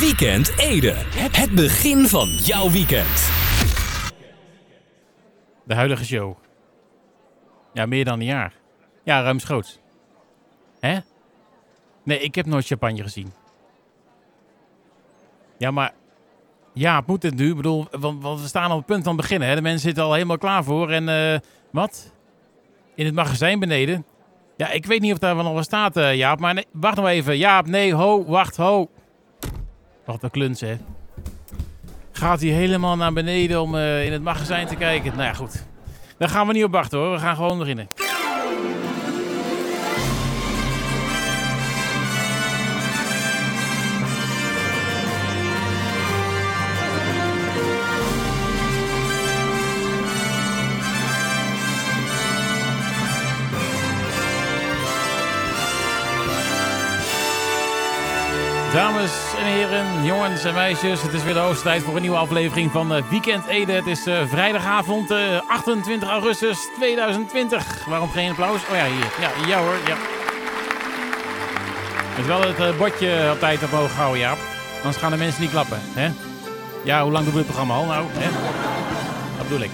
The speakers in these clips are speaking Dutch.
Weekend Ede. Het begin van jouw weekend. De huidige show. Ja, meer dan een jaar. Ja, ruimschoots. Hè? Nee, ik heb nooit champagne gezien. Ja, maar... Ja, moet het nu? Ik bedoel, want, want we staan op het punt van beginnen. Hè? De mensen zitten al helemaal klaar voor. En eh, wat? In het magazijn beneden? Ja, ik weet niet of daar wel nog wat staat, eh, Jaap. Maar nee, wacht nog even. Jaap, nee, ho, wacht, ho. Wat een kluns, hè. Gaat hij helemaal naar beneden om eh, in het magazijn te kijken? Nou ja, goed. Daar gaan we niet op wachten, hoor. We gaan gewoon beginnen. Dames en heren, jongens en meisjes, het is weer de hoogste tijd voor een nieuwe aflevering van eh, Weekend Ede. Het is eh, vrijdagavond eh, 28 augustus 2020. Waarom geen applaus? Oh ja, hier. Ja, ja hoor, ja. Het wel het eh, bordje op tijd omhoog houden, Jaap. Anders gaan de mensen niet klappen, hè? Ja, hoe lang doen we het programma al nou? Hè? Dat bedoel ik.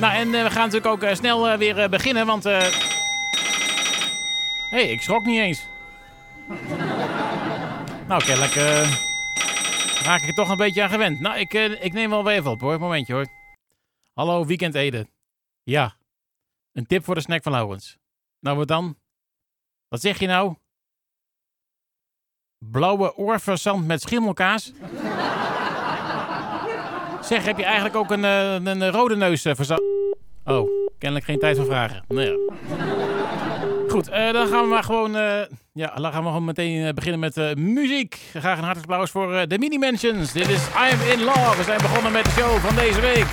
Nou, en eh, we gaan natuurlijk ook eh, snel eh, weer eh, beginnen, want... Hé, hey, ik schrok niet eens. Nou, kennelijk eh, raak ik er toch een beetje aan gewend. Nou, ik, eh, ik neem wel weer even op hoor. Momentje hoor. Hallo, Weekend Ede. Ja, een tip voor de snack van Laurens. Nou, wat dan? Wat zeg je nou? Blauwe oorverzand met schimmelkaas? zeg, heb je eigenlijk ook een, eh, een rode neus eh, verzand? Oh, kennelijk geen tijd voor vragen. Nou ja. Goed, eh, dan gaan we maar gewoon, eh, ja, dan gaan we gewoon meteen eh, beginnen met muziek. Graag een hartelijk applaus voor de Mini Mentions. Dit is I'm in Love. We zijn begonnen met de show van deze week.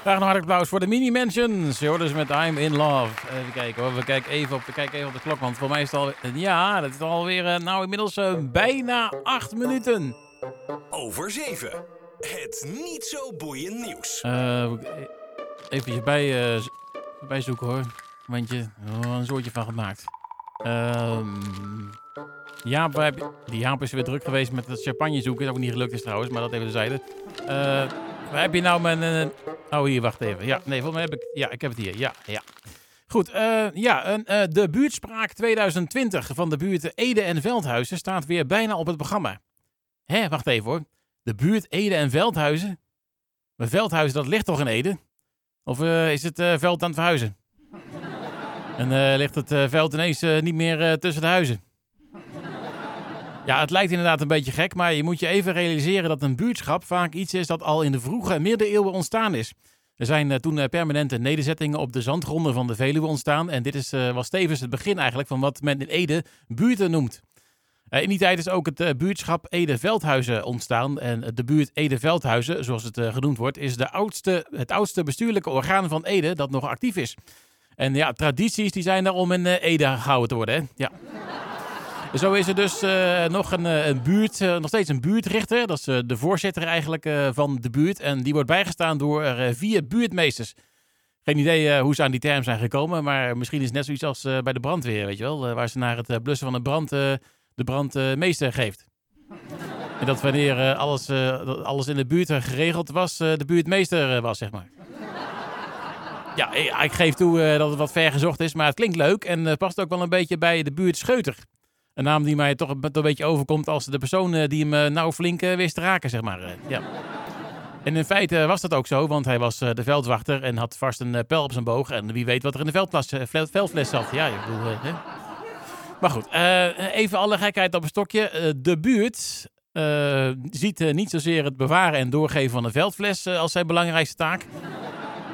Graag een hartelijk applaus voor de Mini Mentions. Je hoort dus met I'm in Love. Even kijken hoor, we kijken even op, we kijken even op de klok, want voor mij is het al, ja, dat is alweer, nou inmiddels bijna acht minuten. Over 7. Het niet zo boeiend nieuws. Even bij, eh, bij Momentje, oh, een soortje van gemaakt. Ehm Jaap, die Jaap is weer druk geweest met het champagne zoeken. Dat ook niet gelukt is trouwens, maar dat even zeiden. Uh, waar heb je nou mijn... eh, oh, hier, wacht even. Ja, nee, volgens mij heb ik... Ja, ik heb het hier. Ja, ja. Goed, eh, ja, een, eh, de buurtspraak 2020 van de buurten Ede en Veldhuizen staat weer bijna op het programma. Hé, wacht even hoor. De buurt Ede en Veldhuizen? Maar Veldhuizen, dat ligt toch in Ede? Of eh, is het eh, veld aan het verhuizen? En eh, ligt het eh, veld ineens eh, niet meer tussen de huizen? Ja, het lijkt inderdaad een beetje gek, maar je moet je even realiseren dat een buurtschap vaak iets is dat al in de vroege middeleeuwen ontstaan is. Er zijn toen permanente nederzettingen op de zandgronden van de Veluwe ontstaan. En dit is, was tevens het begin eigenlijk van wat men in Ede buurten noemt. In die tijd is ook het buurtschap Ede-Veldhuizen ontstaan. En de buurt Ede-Veldhuizen, zoals het genoemd wordt, is de oudste, het oudste bestuurlijke orgaan van Ede dat nog actief is. En ja, tradities die zijn er om in eh, Ede gehouden te worden. Hè? Ja. Zo is er dus eh, nog een, eh, een buurt, nog steeds een buurtrichter. Dat is de voorzitter eigenlijk van de buurt. En die wordt bijgestaan door vier buurtmeesters. Geen idee hoe ze aan die term zijn gekomen, maar misschien is het net zoiets als bij de brandweer, weet je wel. waar ze naar het blussen van de brand de brandmeester geeft. En dat wanneer alles, alles in de buurt geregeld was, de buurtmeester was, zeg maar. Ja, eh, ik geef toe eh, dat het wat ver gezocht is, maar het klinkt leuk en eh, past ook wel een beetje bij de buurt Scheuter. Een naam die mij toch een, beetje overkomt als de persoon die hem nou flink wist te raken, zeg maar. ja. En in feite was dat ook zo, want hij was de veldwachter en had vast een pijl op zijn boog. En wie weet wat er in de veldplas, veld- veldfles zat. Ja, ik bedoel... hè. Maar goed, even alle gekheid op een stokje. De buurt ziet niet zozeer het bewaren en doorgeven van een veldfles als zijn belangrijkste taak.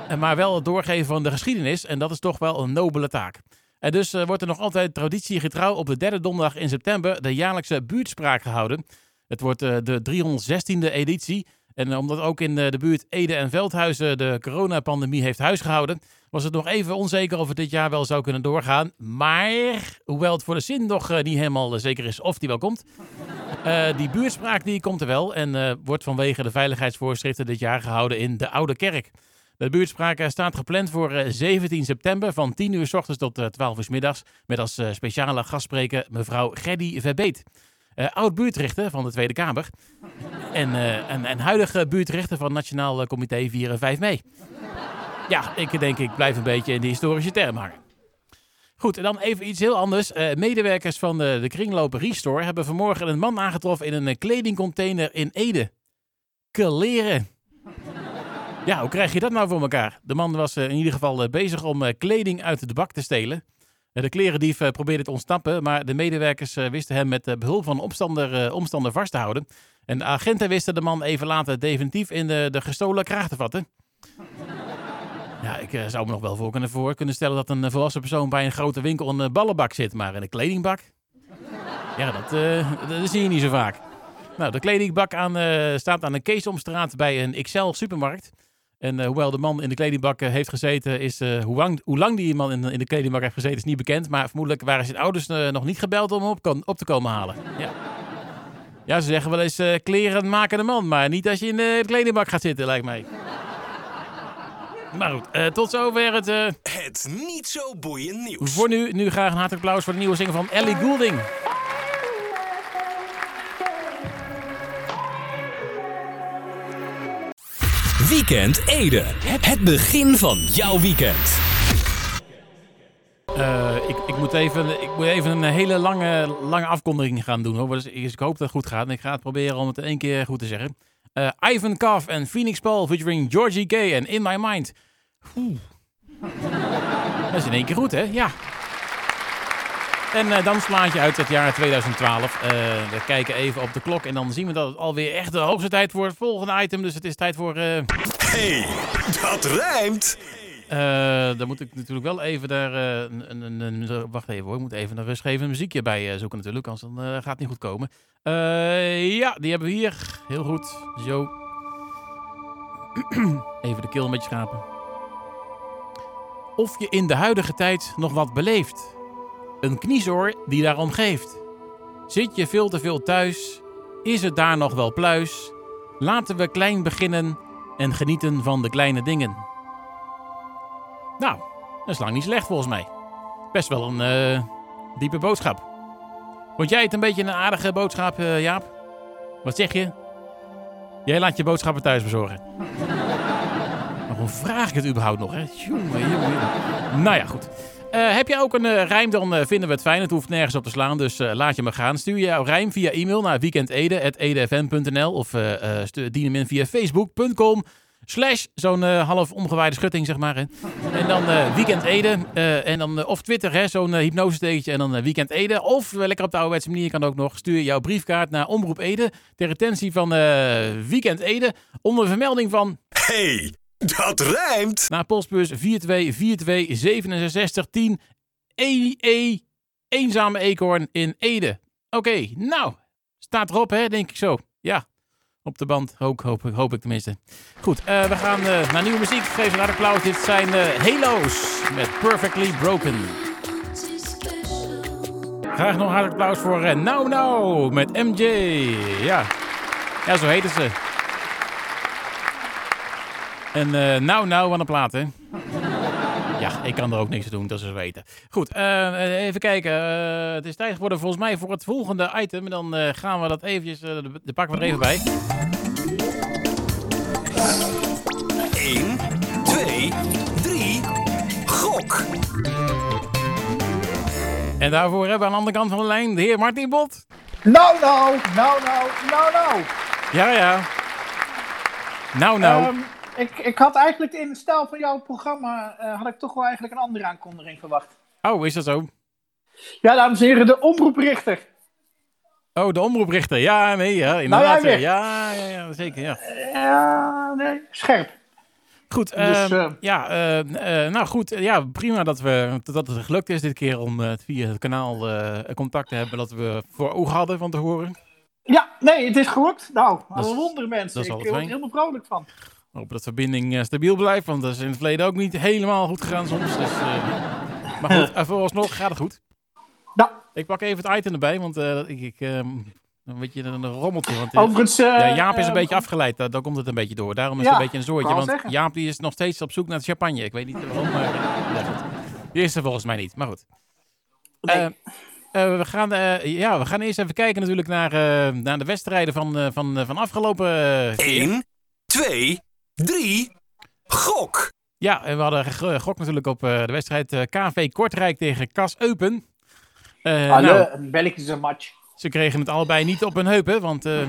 Eh, maar wel het doorgeven van de geschiedenis. En dat is toch wel een nobele taak. En dus eh, wordt er nog altijd traditiegetrouw op de derde donderdag in september de jaarlijkse buurtspraak gehouden. Het wordt eh, de 316e editie. En eh, omdat ook in eh, de buurt Ede en Veldhuizen de coronapandemie heeft huisgehouden, was het nog even onzeker of het dit jaar wel zou kunnen doorgaan. Maar, hoewel het voor de zin nog eh, niet helemaal eh, zeker is of die wel komt, eh, die buurtspraak die komt er wel en eh, wordt vanwege de veiligheidsvoorschriften dit jaar gehouden in de Oude Kerk. De buurtspraak eh, staat gepland voor eh, 17 september van 10 uur s ochtends tot eh, 12 uur s middags. Met als eh, speciale gastspreker mevrouw Gerdy Verbeet. eh, oud-buurtrichter van de Tweede Kamer. En, eh, en, en huidige buurtrichter van Nationaal Comité 4 en 5 mei. Ja, ik denk ik blijf een beetje in de historische term hangen. Goed, en dan even iets heel anders. Eh, medewerkers van de, de Kringloop Restore hebben vanmorgen een man aangetroffen in een eh, kledingcontainer in Ede. Kleren. Ja, hoe krijg je dat nou voor elkaar? De man was eh, in ieder geval eh, bezig om eh, kleding uit de bak te stelen. De klerendief probeerde te ontsnappen, maar de medewerkers wisten hem met eh, behulp van omstander, omstander vast te houden. En de agenten wisten de man even later definitief in de, de gestolen kraag te vatten. Ja, ik zou me nog wel voor kunnen, stellen dat een volwassen persoon bij een grote winkel een ballenbak zit, maar in een kledingbak? Ja, dat, dat zie je niet zo vaak. Nou, de kledingbak aan, eh, staat aan de Keesomstraat bij een XL supermarkt. En eh, hoewel de man in de kledingbak eh, heeft gezeten, is eh, hoe, lang, hoe lang die man in, in de kledingbak heeft gezeten, is niet bekend. Maar vermoedelijk waren zijn ouders nog niet gebeld om hem op, op te komen halen. Ja. ja, ze zeggen wel eens kleren maken de man, maar niet als je in de kledingbak gaat zitten, lijkt mij. Maar goed, tot zover het... Het niet zo boeiend nieuws. voor nu, nu graag een hartelijk applaus voor de nieuwe single van Ellie Goulding. Weekend Ede. Het begin van jouw weekend. Eh, ik, ik, moet even, ik moet even een hele lange, lange afkondiging gaan doen. Hoor. Dus ik hoop dat het goed gaat. Ik ga het proberen om het één keer goed te zeggen. Eh, Ivan Kaff en Phoenix Paul featuring Georgie K en In My Mind. Oeh. Dat is in één keer goed, hè? Ja. En dan slaat je uit het jaar 2012. Eh, we kijken even op de klok en dan zien we dat het alweer echt de hoogste tijd voor het volgende item. Dus het is tijd voor... eh, Hey, dat rijmt. dan moet ik natuurlijk wel even daar. een, een, een, wacht even hoor. Ik moet even een rustgevend muziekje bij zoeken, natuurlijk. Anders dan, gaat het niet goed komen. Ja, die hebben we hier. Heel goed. Zo. even de keel een beetje schapen. Of je in de huidige tijd nog wat beleeft. Een kniezoor die daarom geeft. Zit je veel te veel thuis? Is het daar nog wel pluis? Laten we klein beginnen en genieten van de kleine dingen. Nou, dat is lang niet slecht volgens mij. Best wel een eh, diepe boodschap. Vond jij het een beetje een aardige boodschap, eh, Jaap? Wat zeg je? Jij laat je boodschappen thuis bezorgen. Waarom vraag ik het überhaupt nog, hè? Jongen, jongen. Nou ja, goed. Eh, heb je ook een eh, rijm, dan eh, vinden we het fijn. Het hoeft nergens op te slaan, dus laat je maar gaan. Stuur jouw rijm via e-mail naar weekendede.edfm.nl of dien hem in via facebook.com slash zo'n half omgewaaide schutting, zeg maar. En dan Weekend Ede. eh, en dan, of Twitter, hè, zo'n uh, hypnosestekentje. En dan Weekend Ede. Of lekker op de ouderwetse manier kan ook nog. Stuur jouw briefkaart naar Omroep Ede. Ter retentie van Weekend Ede. Onder vermelding van Hey, dat rijmt. naar postbus 42426710 EE E, Eenzame Eekhoorn in Ede. Oké, nou, staat erop hè, denk ik zo. Ja, op de band, hoop, hoop, hoop ik tenminste. Goed, eh, we gaan eh, naar nieuwe muziek. Geef een applaus. Dit zijn eh, Halo's met Perfectly Broken. Graag nog een hard applaus voor Now Now met MJ. Ja. ja, zo heten ze. En eh nou, nou aan de plaat, hè? Ja, ik kan er ook niks aan doen, dat ze weten. Goed, eh, even kijken. Eh, het is tijd geworden volgens mij voor het volgende item. En dan eh, gaan we dat eventjes, eh, de, de pakken we er even bij. 1, 2, 3. Gok. En daarvoor hebben we aan de andere kant van de lijn de heer Martin Bot. Nou, nou, nou, nou, nou, nou. Ja, ja. Nou, nou. Ehm, ik, ik had eigenlijk in het stijl van jouw programma, eh, had ik toch wel eigenlijk een andere aankondiging verwacht. Oh, is dat zo? Ja, dames en heren, de omroeprichter. Oh, de omroeprichter. Ja, nee, ja, inderdaad. jij weer. ja, ja, ja, zeker, ja. Ja, nee, scherp. Goed, Dus, ehm, eh, ja, eh, eh, nou goed, eh, ja, prima dat, we, dat het gelukt is dit keer om eh, via het kanaal eh, contact te hebben dat we voor ogen hadden van te horen. Ja, nee, het is gelukt. Nou, Dat een wonder mensen. ik word er helemaal vrolijk van. Hopen dat de verbinding eh, stabiel blijft, want dat is in het verleden ook niet helemaal goed gegaan soms. Dus, eh, maar goed, uh, vooralsnog gaat het goed. Nou, Ik pak even het item erbij, want eh, ik, ik ehm, een beetje een, rommeltje. Want, eh, overigens... eh, ja, Jaap is een eh, beetje afgeleid, daar, daar komt het een beetje door. Daarom is Ja, het een beetje een zoortje, want zeggen. Jaap die is nog steeds op zoek naar champagne. Ik weet niet waarom, maar ja, die is er volgens mij niet, maar goed. Nee. Eh, eh, we, gaan, eh, ja, we gaan eerst even kijken natuurlijk naar, eh, naar de wedstrijden van, eh, van, eh, van afgelopen eh, keer. 1, 2, 3, gok! Ja, en we hadden gegokt natuurlijk op eh, de wedstrijd eh, KV Kortrijk tegen Kas Eupen. Eh, Hallo, nou, een Belgische match. ze kregen het allebei niet op hun heupen, want eh,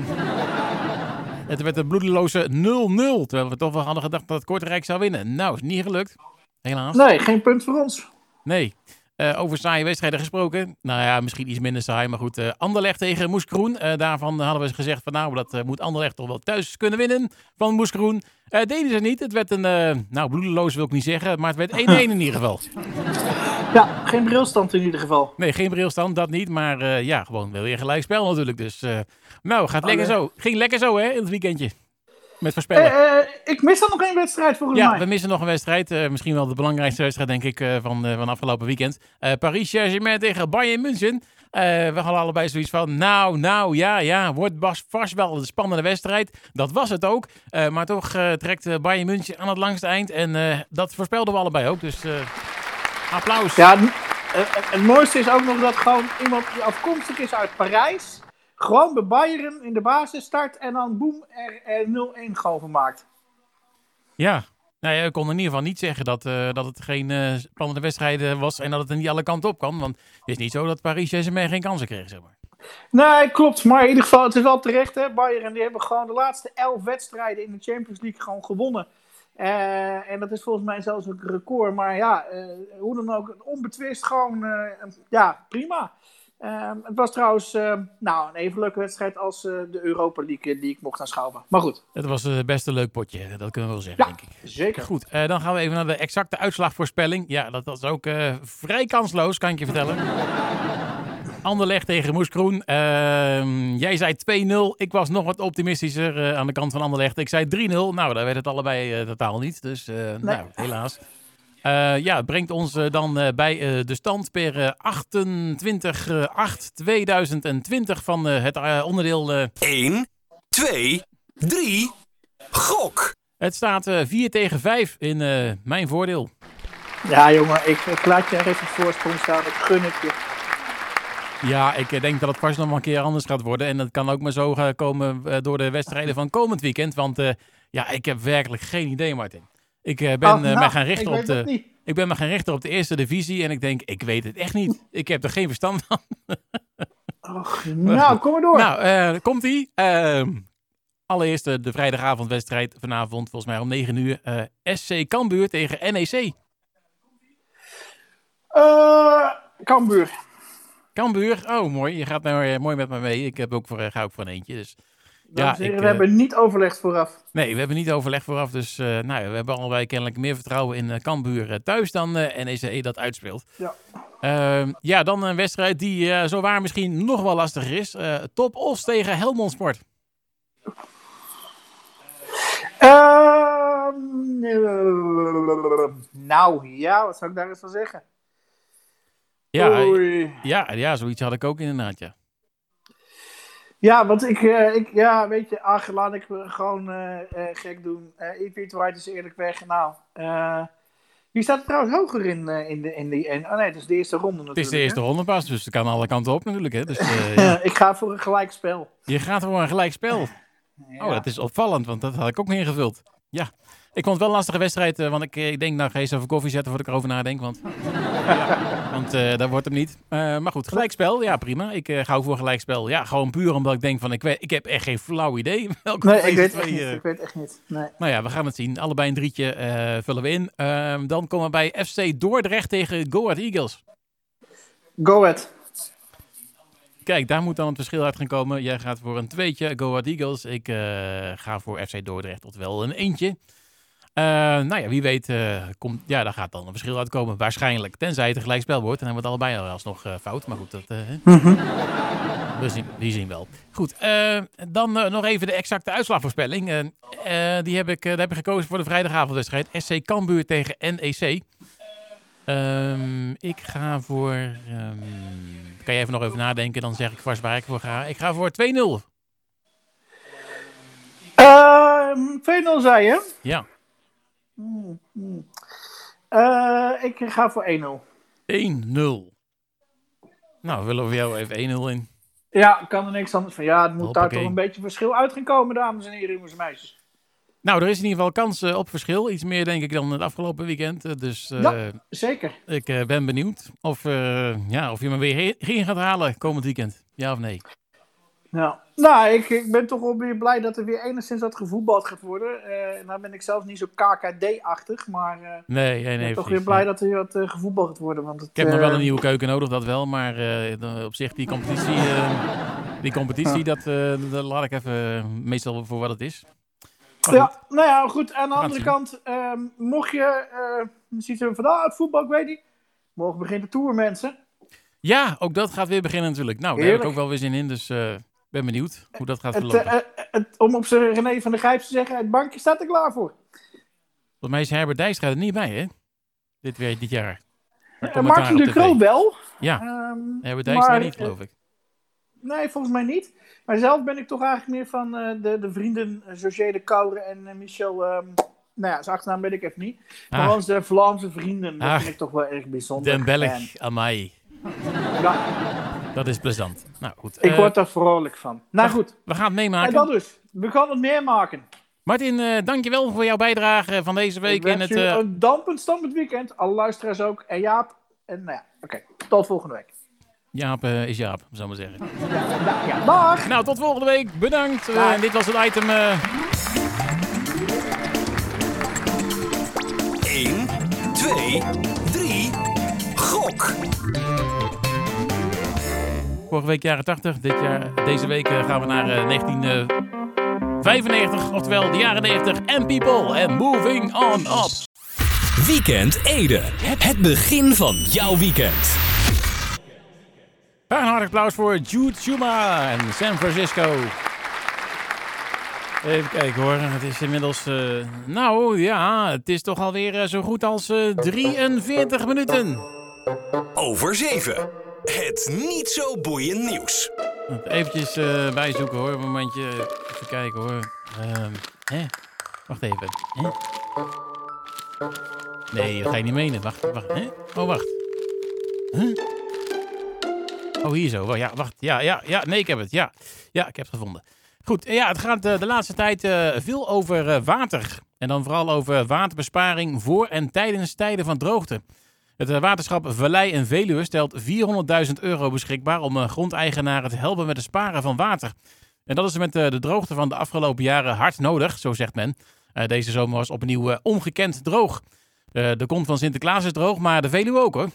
het werd een bloedeloze 0-0. Terwijl we toch wel hadden gedacht dat Kortrijk zou winnen. Nou, is niet gelukt. Helaas. Nee, geen punt voor ons. Nee. Eh, over saaie wedstrijden gesproken. Nou ja, misschien iets minder saai, maar goed. eh Anderlecht tegen Moeskroen. Eh daarvan hadden we gezegd van nou, dat moet Anderlecht toch wel thuis kunnen winnen van Moeskroen. Deden ze niet. Het werd een, nou bloedeloos wil ik niet zeggen, maar het werd 1-1 in ieder geval. Ja, geen brilstand in ieder geval. Nee, geen brilstand, dat niet. Maar ja, gewoon wel weer gelijk spel natuurlijk. Dus nou, gaat lekker zo. Ging lekker zo hè, in het weekendje. Met voorspellen. Eh, eh, ik mis dan nog één wedstrijd volgens Ja, mij. we missen nog een wedstrijd. eh, misschien wel de belangrijkste wedstrijd, denk ik, van, van afgelopen weekend. Paris Saint-Germain tegen Bayern München. We hadden allebei zoiets van, nou, nou, ja, ja, wordt bas- vast wel een spannende wedstrijd. Dat was het ook. Maar toch trekt Bayern München aan het langste eind. En dat voorspelden we allebei ook. Dus applaus. Ja, het mooiste is ook nog dat gewoon iemand die afkomstig is uit Parijs, gewoon bij Bayern in de basis start en dan boem er eh, 0-1 goal van maakt. Ja. Nou ja, ik kon in ieder geval niet zeggen dat, eh, dat het geen eh, spannende wedstrijd was en dat het er niet alle kanten op kan. Want het is niet zo dat Paris Saint-Germain geen kansen kreeg, zeg maar. Nee, klopt. Maar in ieder geval, het is wel terecht, hè. Bayern, die hebben gewoon de laatste elf wedstrijden in de Champions League gewoon gewonnen. Eh, en dat is volgens mij zelfs een record. Maar ja, hoe dan ook, onbetwist gewoon, ja, prima. Eh, het was trouwens, eh, nou, een even leuke wedstrijd als eh, de Europa League eh, die ik mocht aanschouwen. Maar goed, Het was eh, best een leuk potje, dat kunnen we wel zeggen, Ja. denk ik. zeker. Goed, dan gaan we even naar de exacte uitslagvoorspelling. Ja, dat was ook vrij kansloos, kan ik je vertellen. Anderlecht tegen Moeskroen. Ehm, jij zei 2-0. Ik was nog wat optimistischer aan de kant van Anderlecht. Ik zei 3-0. Nou, daar werd het allebei totaal niet. Dus eh, nou, helaas. Eh, ja, het brengt ons eh, dan eh, bij eh, de stand per eh, 28-8-2020 van eh, het onderdeel... eh, 1, 2, 3, gok! het staat eh 4 tegen 5 in eh, mijn voordeel. Ja, jongen, ik, ik laat je er even voorsprong staan. Ik gun het je. Ja, ik denk dat het vast nog wel een keer anders gaat worden. En dat kan ook maar zo gaan komen door de wedstrijden van komend weekend. Want eh, ja, ik heb werkelijk geen idee, Martin. Ik eh, ben Oh, eh, nou, mij gaan ik richten op de. Ik ben me gaan richten op de eerste divisie en ik denk, ik weet het echt niet. Ik heb er geen verstand van. Och, nou, kom maar door. Nou, eh, komt ie. Ehm, allereerst de vrijdagavondwedstrijd vanavond, volgens mij om 9 uur. SC Cambuur tegen NEC. Cambuur. Cambuur, oh mooi. Je gaat nou, mooi met me mee. Ik heb ook voor, ga ook voor een eentje. Dus En ik, we eh, hebben niet overlegd vooraf. Nee, we hebben niet overleg vooraf. Dus eh, nou, ja, we hebben allebei kennelijk meer vertrouwen in uh, eh, thuis dan eh NEC dat uitspeelt. Ja. Ehm, ja, dan een wedstrijd die zo waar misschien nog wel lastiger is. Top Os tegen Helmond Sport. Ehm, eh, nou, ja, wat zou ik daar eens van zeggen? Ja, Oei. ja, ja, zoiets had ik ook inderdaad, ja. Ja, want ik, eh, ik, ja, weet je, ach, laat ik gewoon eh, eh, gek doen. Uh, Piet White is eerlijk weg. Nou, wie staat er trouwens hoger in, in, de, in die... Oh nee, het is de eerste ronde natuurlijk. Het is de eerste hè? ronde pas, dus het kan alle kanten op natuurlijk. Hè. Dus, ja. ik ga voor een gelijkspel. Je gaat voor een gelijk spel. Ja. Oh, dat is opvallend, want dat had ik ook niet ingevuld. Ja, ik vond het wel een lastige wedstrijd, want ik, ik denk, nou ga je eens even koffie zetten voordat ik erover nadenk, want, want eh dat wordt hem niet. Eh, maar goed, gelijkspel, ja prima. Ik eh, ga ook voor gelijkspel. Ja, gewoon puur omdat ik denk van, ik, weet, ik heb echt geen flauw idee. welke Nee, ik weet, echt twee, niet, eh, ik weet echt niet. Nee. nou ja, we gaan het zien. Allebei een drietje eh, vullen we in. Ehm, dan komen we bij FC Dordrecht tegen Go Ahead Eagles. Go ahead. Kijk, daar moet dan het verschil uit gaan komen. Jij gaat voor een tweetje, Go Ahead Eagles. Ik eh, ga voor FC Dordrecht tot wel een eentje. Eh, nou ja, wie weet, eh, komt, ja, daar gaat dan een verschil uitkomen. Waarschijnlijk. Tenzij het een gelijkspel wordt. Dan hebben we het allebei alsnog uh, fout. Maar goed, dat, uh, we zien, die zien wel. Goed, uh, dan uh, nog even de exacte uitslagvoorspelling. die heb ik, daar heb ik gekozen voor de vrijdagavondwedstrijd. SC Cambuur tegen NEC. Um, ik ga voor... Um, kan je even nog even nadenken, dan zeg ik vast waar ik voor ga. Ik ga voor 2-0. Uh, 2-0 zei je? Ja. Hmm, hmm. Uh, ik ga voor 1-0. 1-0. Nou, willen we jou even 1-0 in. Ja, kan er niks anders van. Ja, het moet daar toch een beetje verschil uit gaan komen, dames en heren, jongens en meisjes. Nou, er is in ieder geval kans eh, op verschil. Iets meer denk ik dan het afgelopen weekend. Eh, Dus eh, Ja. Zeker. ik eh, ben benieuwd of, eh, ja, of je me weer he- heen gaat halen komend weekend. Ja of nee? Ja. Nou, ik, ik ben toch wel weer blij dat er weer enigszins wat gevoetbald gaat worden. Eh nou ben ik zelf niet zo KKD-achtig, maar eh, Nee, nee, ik nee. ben toch weer blij dat er wat eh, gevoetbald gaat worden. Want het, Ik heb nog wel een nieuwe keuken nodig, dat wel. Maar op zich, die competitie, die competitie dat, dat laat ik even meestal voor wat het is. Ja, nou ja, goed. Aan de gaan andere kant, ehm, mocht je eh ziet ze van, ah, het voetbal, ik weet niet. Morgen begint de Tour, mensen. ja, ook dat gaat weer beginnen natuurlijk. Nou, daar heb ik Heerlijk. ook wel weer zin in. Dus ben benieuwd hoe dat gaat verlopen. eh, eh, het, om op zijn René van der Grijp te zeggen, het bankje staat er klaar voor. Volgens mij is Herbert Dijkstra er niet bij, hè? Dit, weer, dit jaar. Commentaar Martin de tv. Croo wel. Ja, Ehm, Herbert Dijkstra maar, niet, geloof ik. Nee, volgens mij niet. Maar zelf ben ik toch eigenlijk meer van de, de vrienden uh, José de Kouwer en Michel. ehm, nou ja, zijn achternaam weet ik even niet. Maar Ah, onze Vlaamse vrienden, dat Ah. vind ik toch wel erg bijzonder. Den Belg, En, amai. ja, Dat is plezant. Nou goed, ik eh, word daar vrolijk van. Nou we- goed, we gaan het en meemaken. dat dus. We gaan het meer maken. Martin, eh dankjewel voor jouw bijdrage van deze week Ik in wens het... u eh, een dampend stampend weekend. Alle luisteraars ook. En Jaap. En nou ja, oké. Tot volgende week. Jaap eh, is Jaap, zou ik maar zeggen. Ja, ja, ja, dag! Nou, tot volgende week. Bedankt. Eh, Dag. dit was het item. eh, 1, 2, 3. Gok. Vorige week jaren 80. Dit jaar, deze week eh, gaan we naar eh, 1995. Oftewel de jaren 90. And people. And moving on up. Weekend Ede. Het het begin van jouw weekend. Een hartelijk applaus voor Jude Schuma en San Francisco. Even kijken hoor. Het is inmiddels... eh, nou ja, het is toch alweer eh, zo goed als eh, 43 minuten. Over 7. Het niet zo boeiend nieuws. Eventjes eh, bijzoeken hoor. Een momentje. Even kijken hoor. Ehm, hè? Wacht even. Nee, dat ga je niet menen. Wacht, wacht. Hè? Oh, wacht. Oh, hier zo. Wa- Ja, wacht. Ja, ja, ja. Nee, ik heb het. Ja, ja ik heb het gevonden. Goed. Ja, het gaat eh, de laatste tijd eh, veel over eh, water. En dan vooral over waterbesparing voor en tijdens tijden van droogte. Het waterschap Vallei en Veluwe stelt 400.000 euro beschikbaar om eh, grondeigenaren te helpen met het sparen van water. En dat is met eh, de droogte van de afgelopen jaren hard nodig, zo zegt men. Eh, deze zomer was opnieuw ongekend droog. De kont van Sinterklaas is droog, maar de Veluwe ook hoor.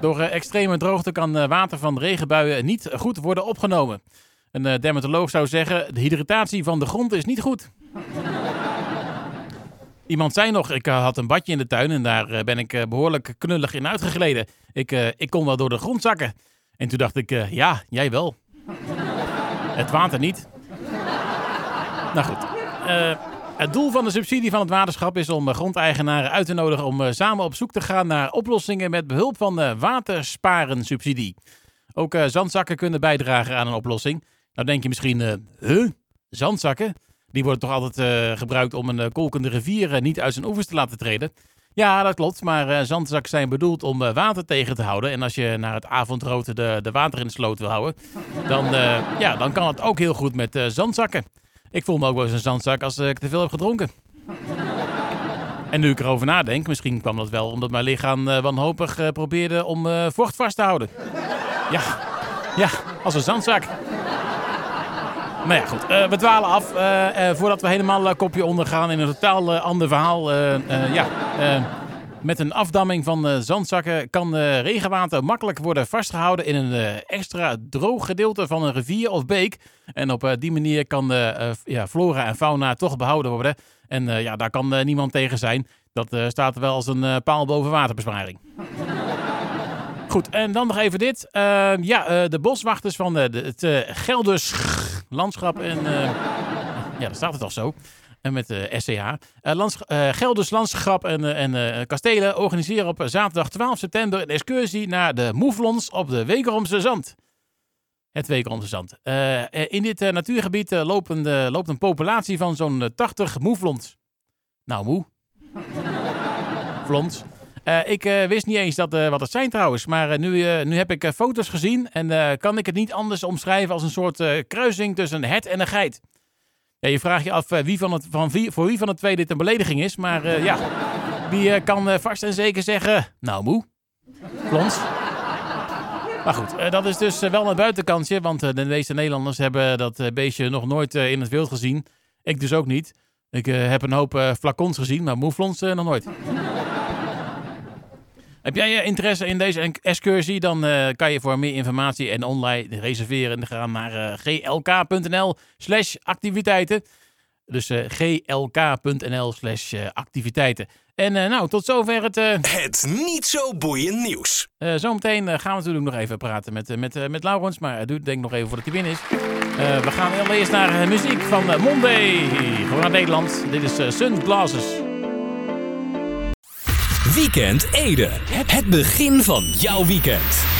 Door extreme droogte kan water van regenbuien niet goed worden opgenomen. Een dermatoloog zou zeggen, de hydratatie van de grond is niet goed. Iemand zei nog, ik eh, had een badje in de tuin en daar eh, ben ik eh, behoorlijk knullig in uitgegleden. Ik, ik kon wel door de grond zakken. En toen dacht ik, ja, jij wel. Het water niet. Nou goed. Het doel van de subsidie van het waterschap is om grondeigenaren uit te nodigen om samen op zoek te gaan naar oplossingen met behulp van eh watersparen subsidie. Ook zandzakken kunnen bijdragen aan een oplossing. Nou denk je misschien, eh huh? Zandzakken? Die worden toch altijd eh, gebruikt om een eh, kolkende rivier eh, niet uit zijn oevers te laten treden? Ja, dat klopt. Maar zandzakken zijn bedoeld om water tegen te houden. En als je naar het avondrood de, de water in de sloot wil houden, dan, ja, dan kan het ook heel goed met zandzakken. Ik voel me ook wel eens een zandzak als ik te veel heb gedronken. En nu ik erover nadenk, misschien kwam dat wel omdat mijn lichaam wanhopig probeerde om vocht vast te houden. Ja, ja, als een zandzak. Nou ja, goed. eh, we dwalen af. eh, eh, voordat we helemaal kopje ondergaan in een totaal ander verhaal. ja, met een afdamming van zandzakken kan regenwater makkelijk worden vastgehouden in een extra droog gedeelte van een rivier of beek. En op die manier kan eh, ja, flora en fauna toch behouden worden. En ja, daar kan niemand tegen zijn. Dat staat wel als een paal boven waterbesparing. Goed, en dan nog even dit. Ja, de boswachters van de, de- het Gelders landschap en... eh, ja, daar staat het al zo. En met de. Eh, lands, eh, Gelders Landschap en, en Kastelen organiseren op zaterdag 12 september een excursie naar de Moeflons op de Wekeromse Zand. Het Wekeromse Zand. In dit natuurgebied lopen de- loopt een populatie van zo'n eh, 80 moeflons. Nou, moe. Eh, ik eh, wist niet eens dat, eh, wat het zijn trouwens, maar nu, nu heb ik foto's gezien en kan ik het niet anders omschrijven als een soort kruising tussen een het en een geit. Ja, je vraagt je af wie van het, van voor wie van de twee dit een belediging is, maar ja, die kan vast en zeker zeggen, nou moe, plons. Maar goed, dat is dus wel een buitenkantje, want de meeste Nederlanders hebben dat beestje nog nooit in het wild gezien. Ik dus ook niet. Ik heb een hoop flacons gezien, maar moeflons nog nooit. Heb jij eh, interesse in deze excursie? Dan eh, kan je voor meer informatie en online reserveren gaan naar eh, glk.nl slash activiteiten. Dus glk.nl slash activiteiten. En nou, tot zover het... Het niet zo boeiend nieuws. zometeen gaan we natuurlijk nog even praten met, met, met Laurens. Maar het duurt denk ik nog even voordat hij binnen is. We gaan allereerst naar muziek van Monday. Gewoon naar Nederland. Dit is Sunglasses. Weekend Ede. Het begin van jouw weekend.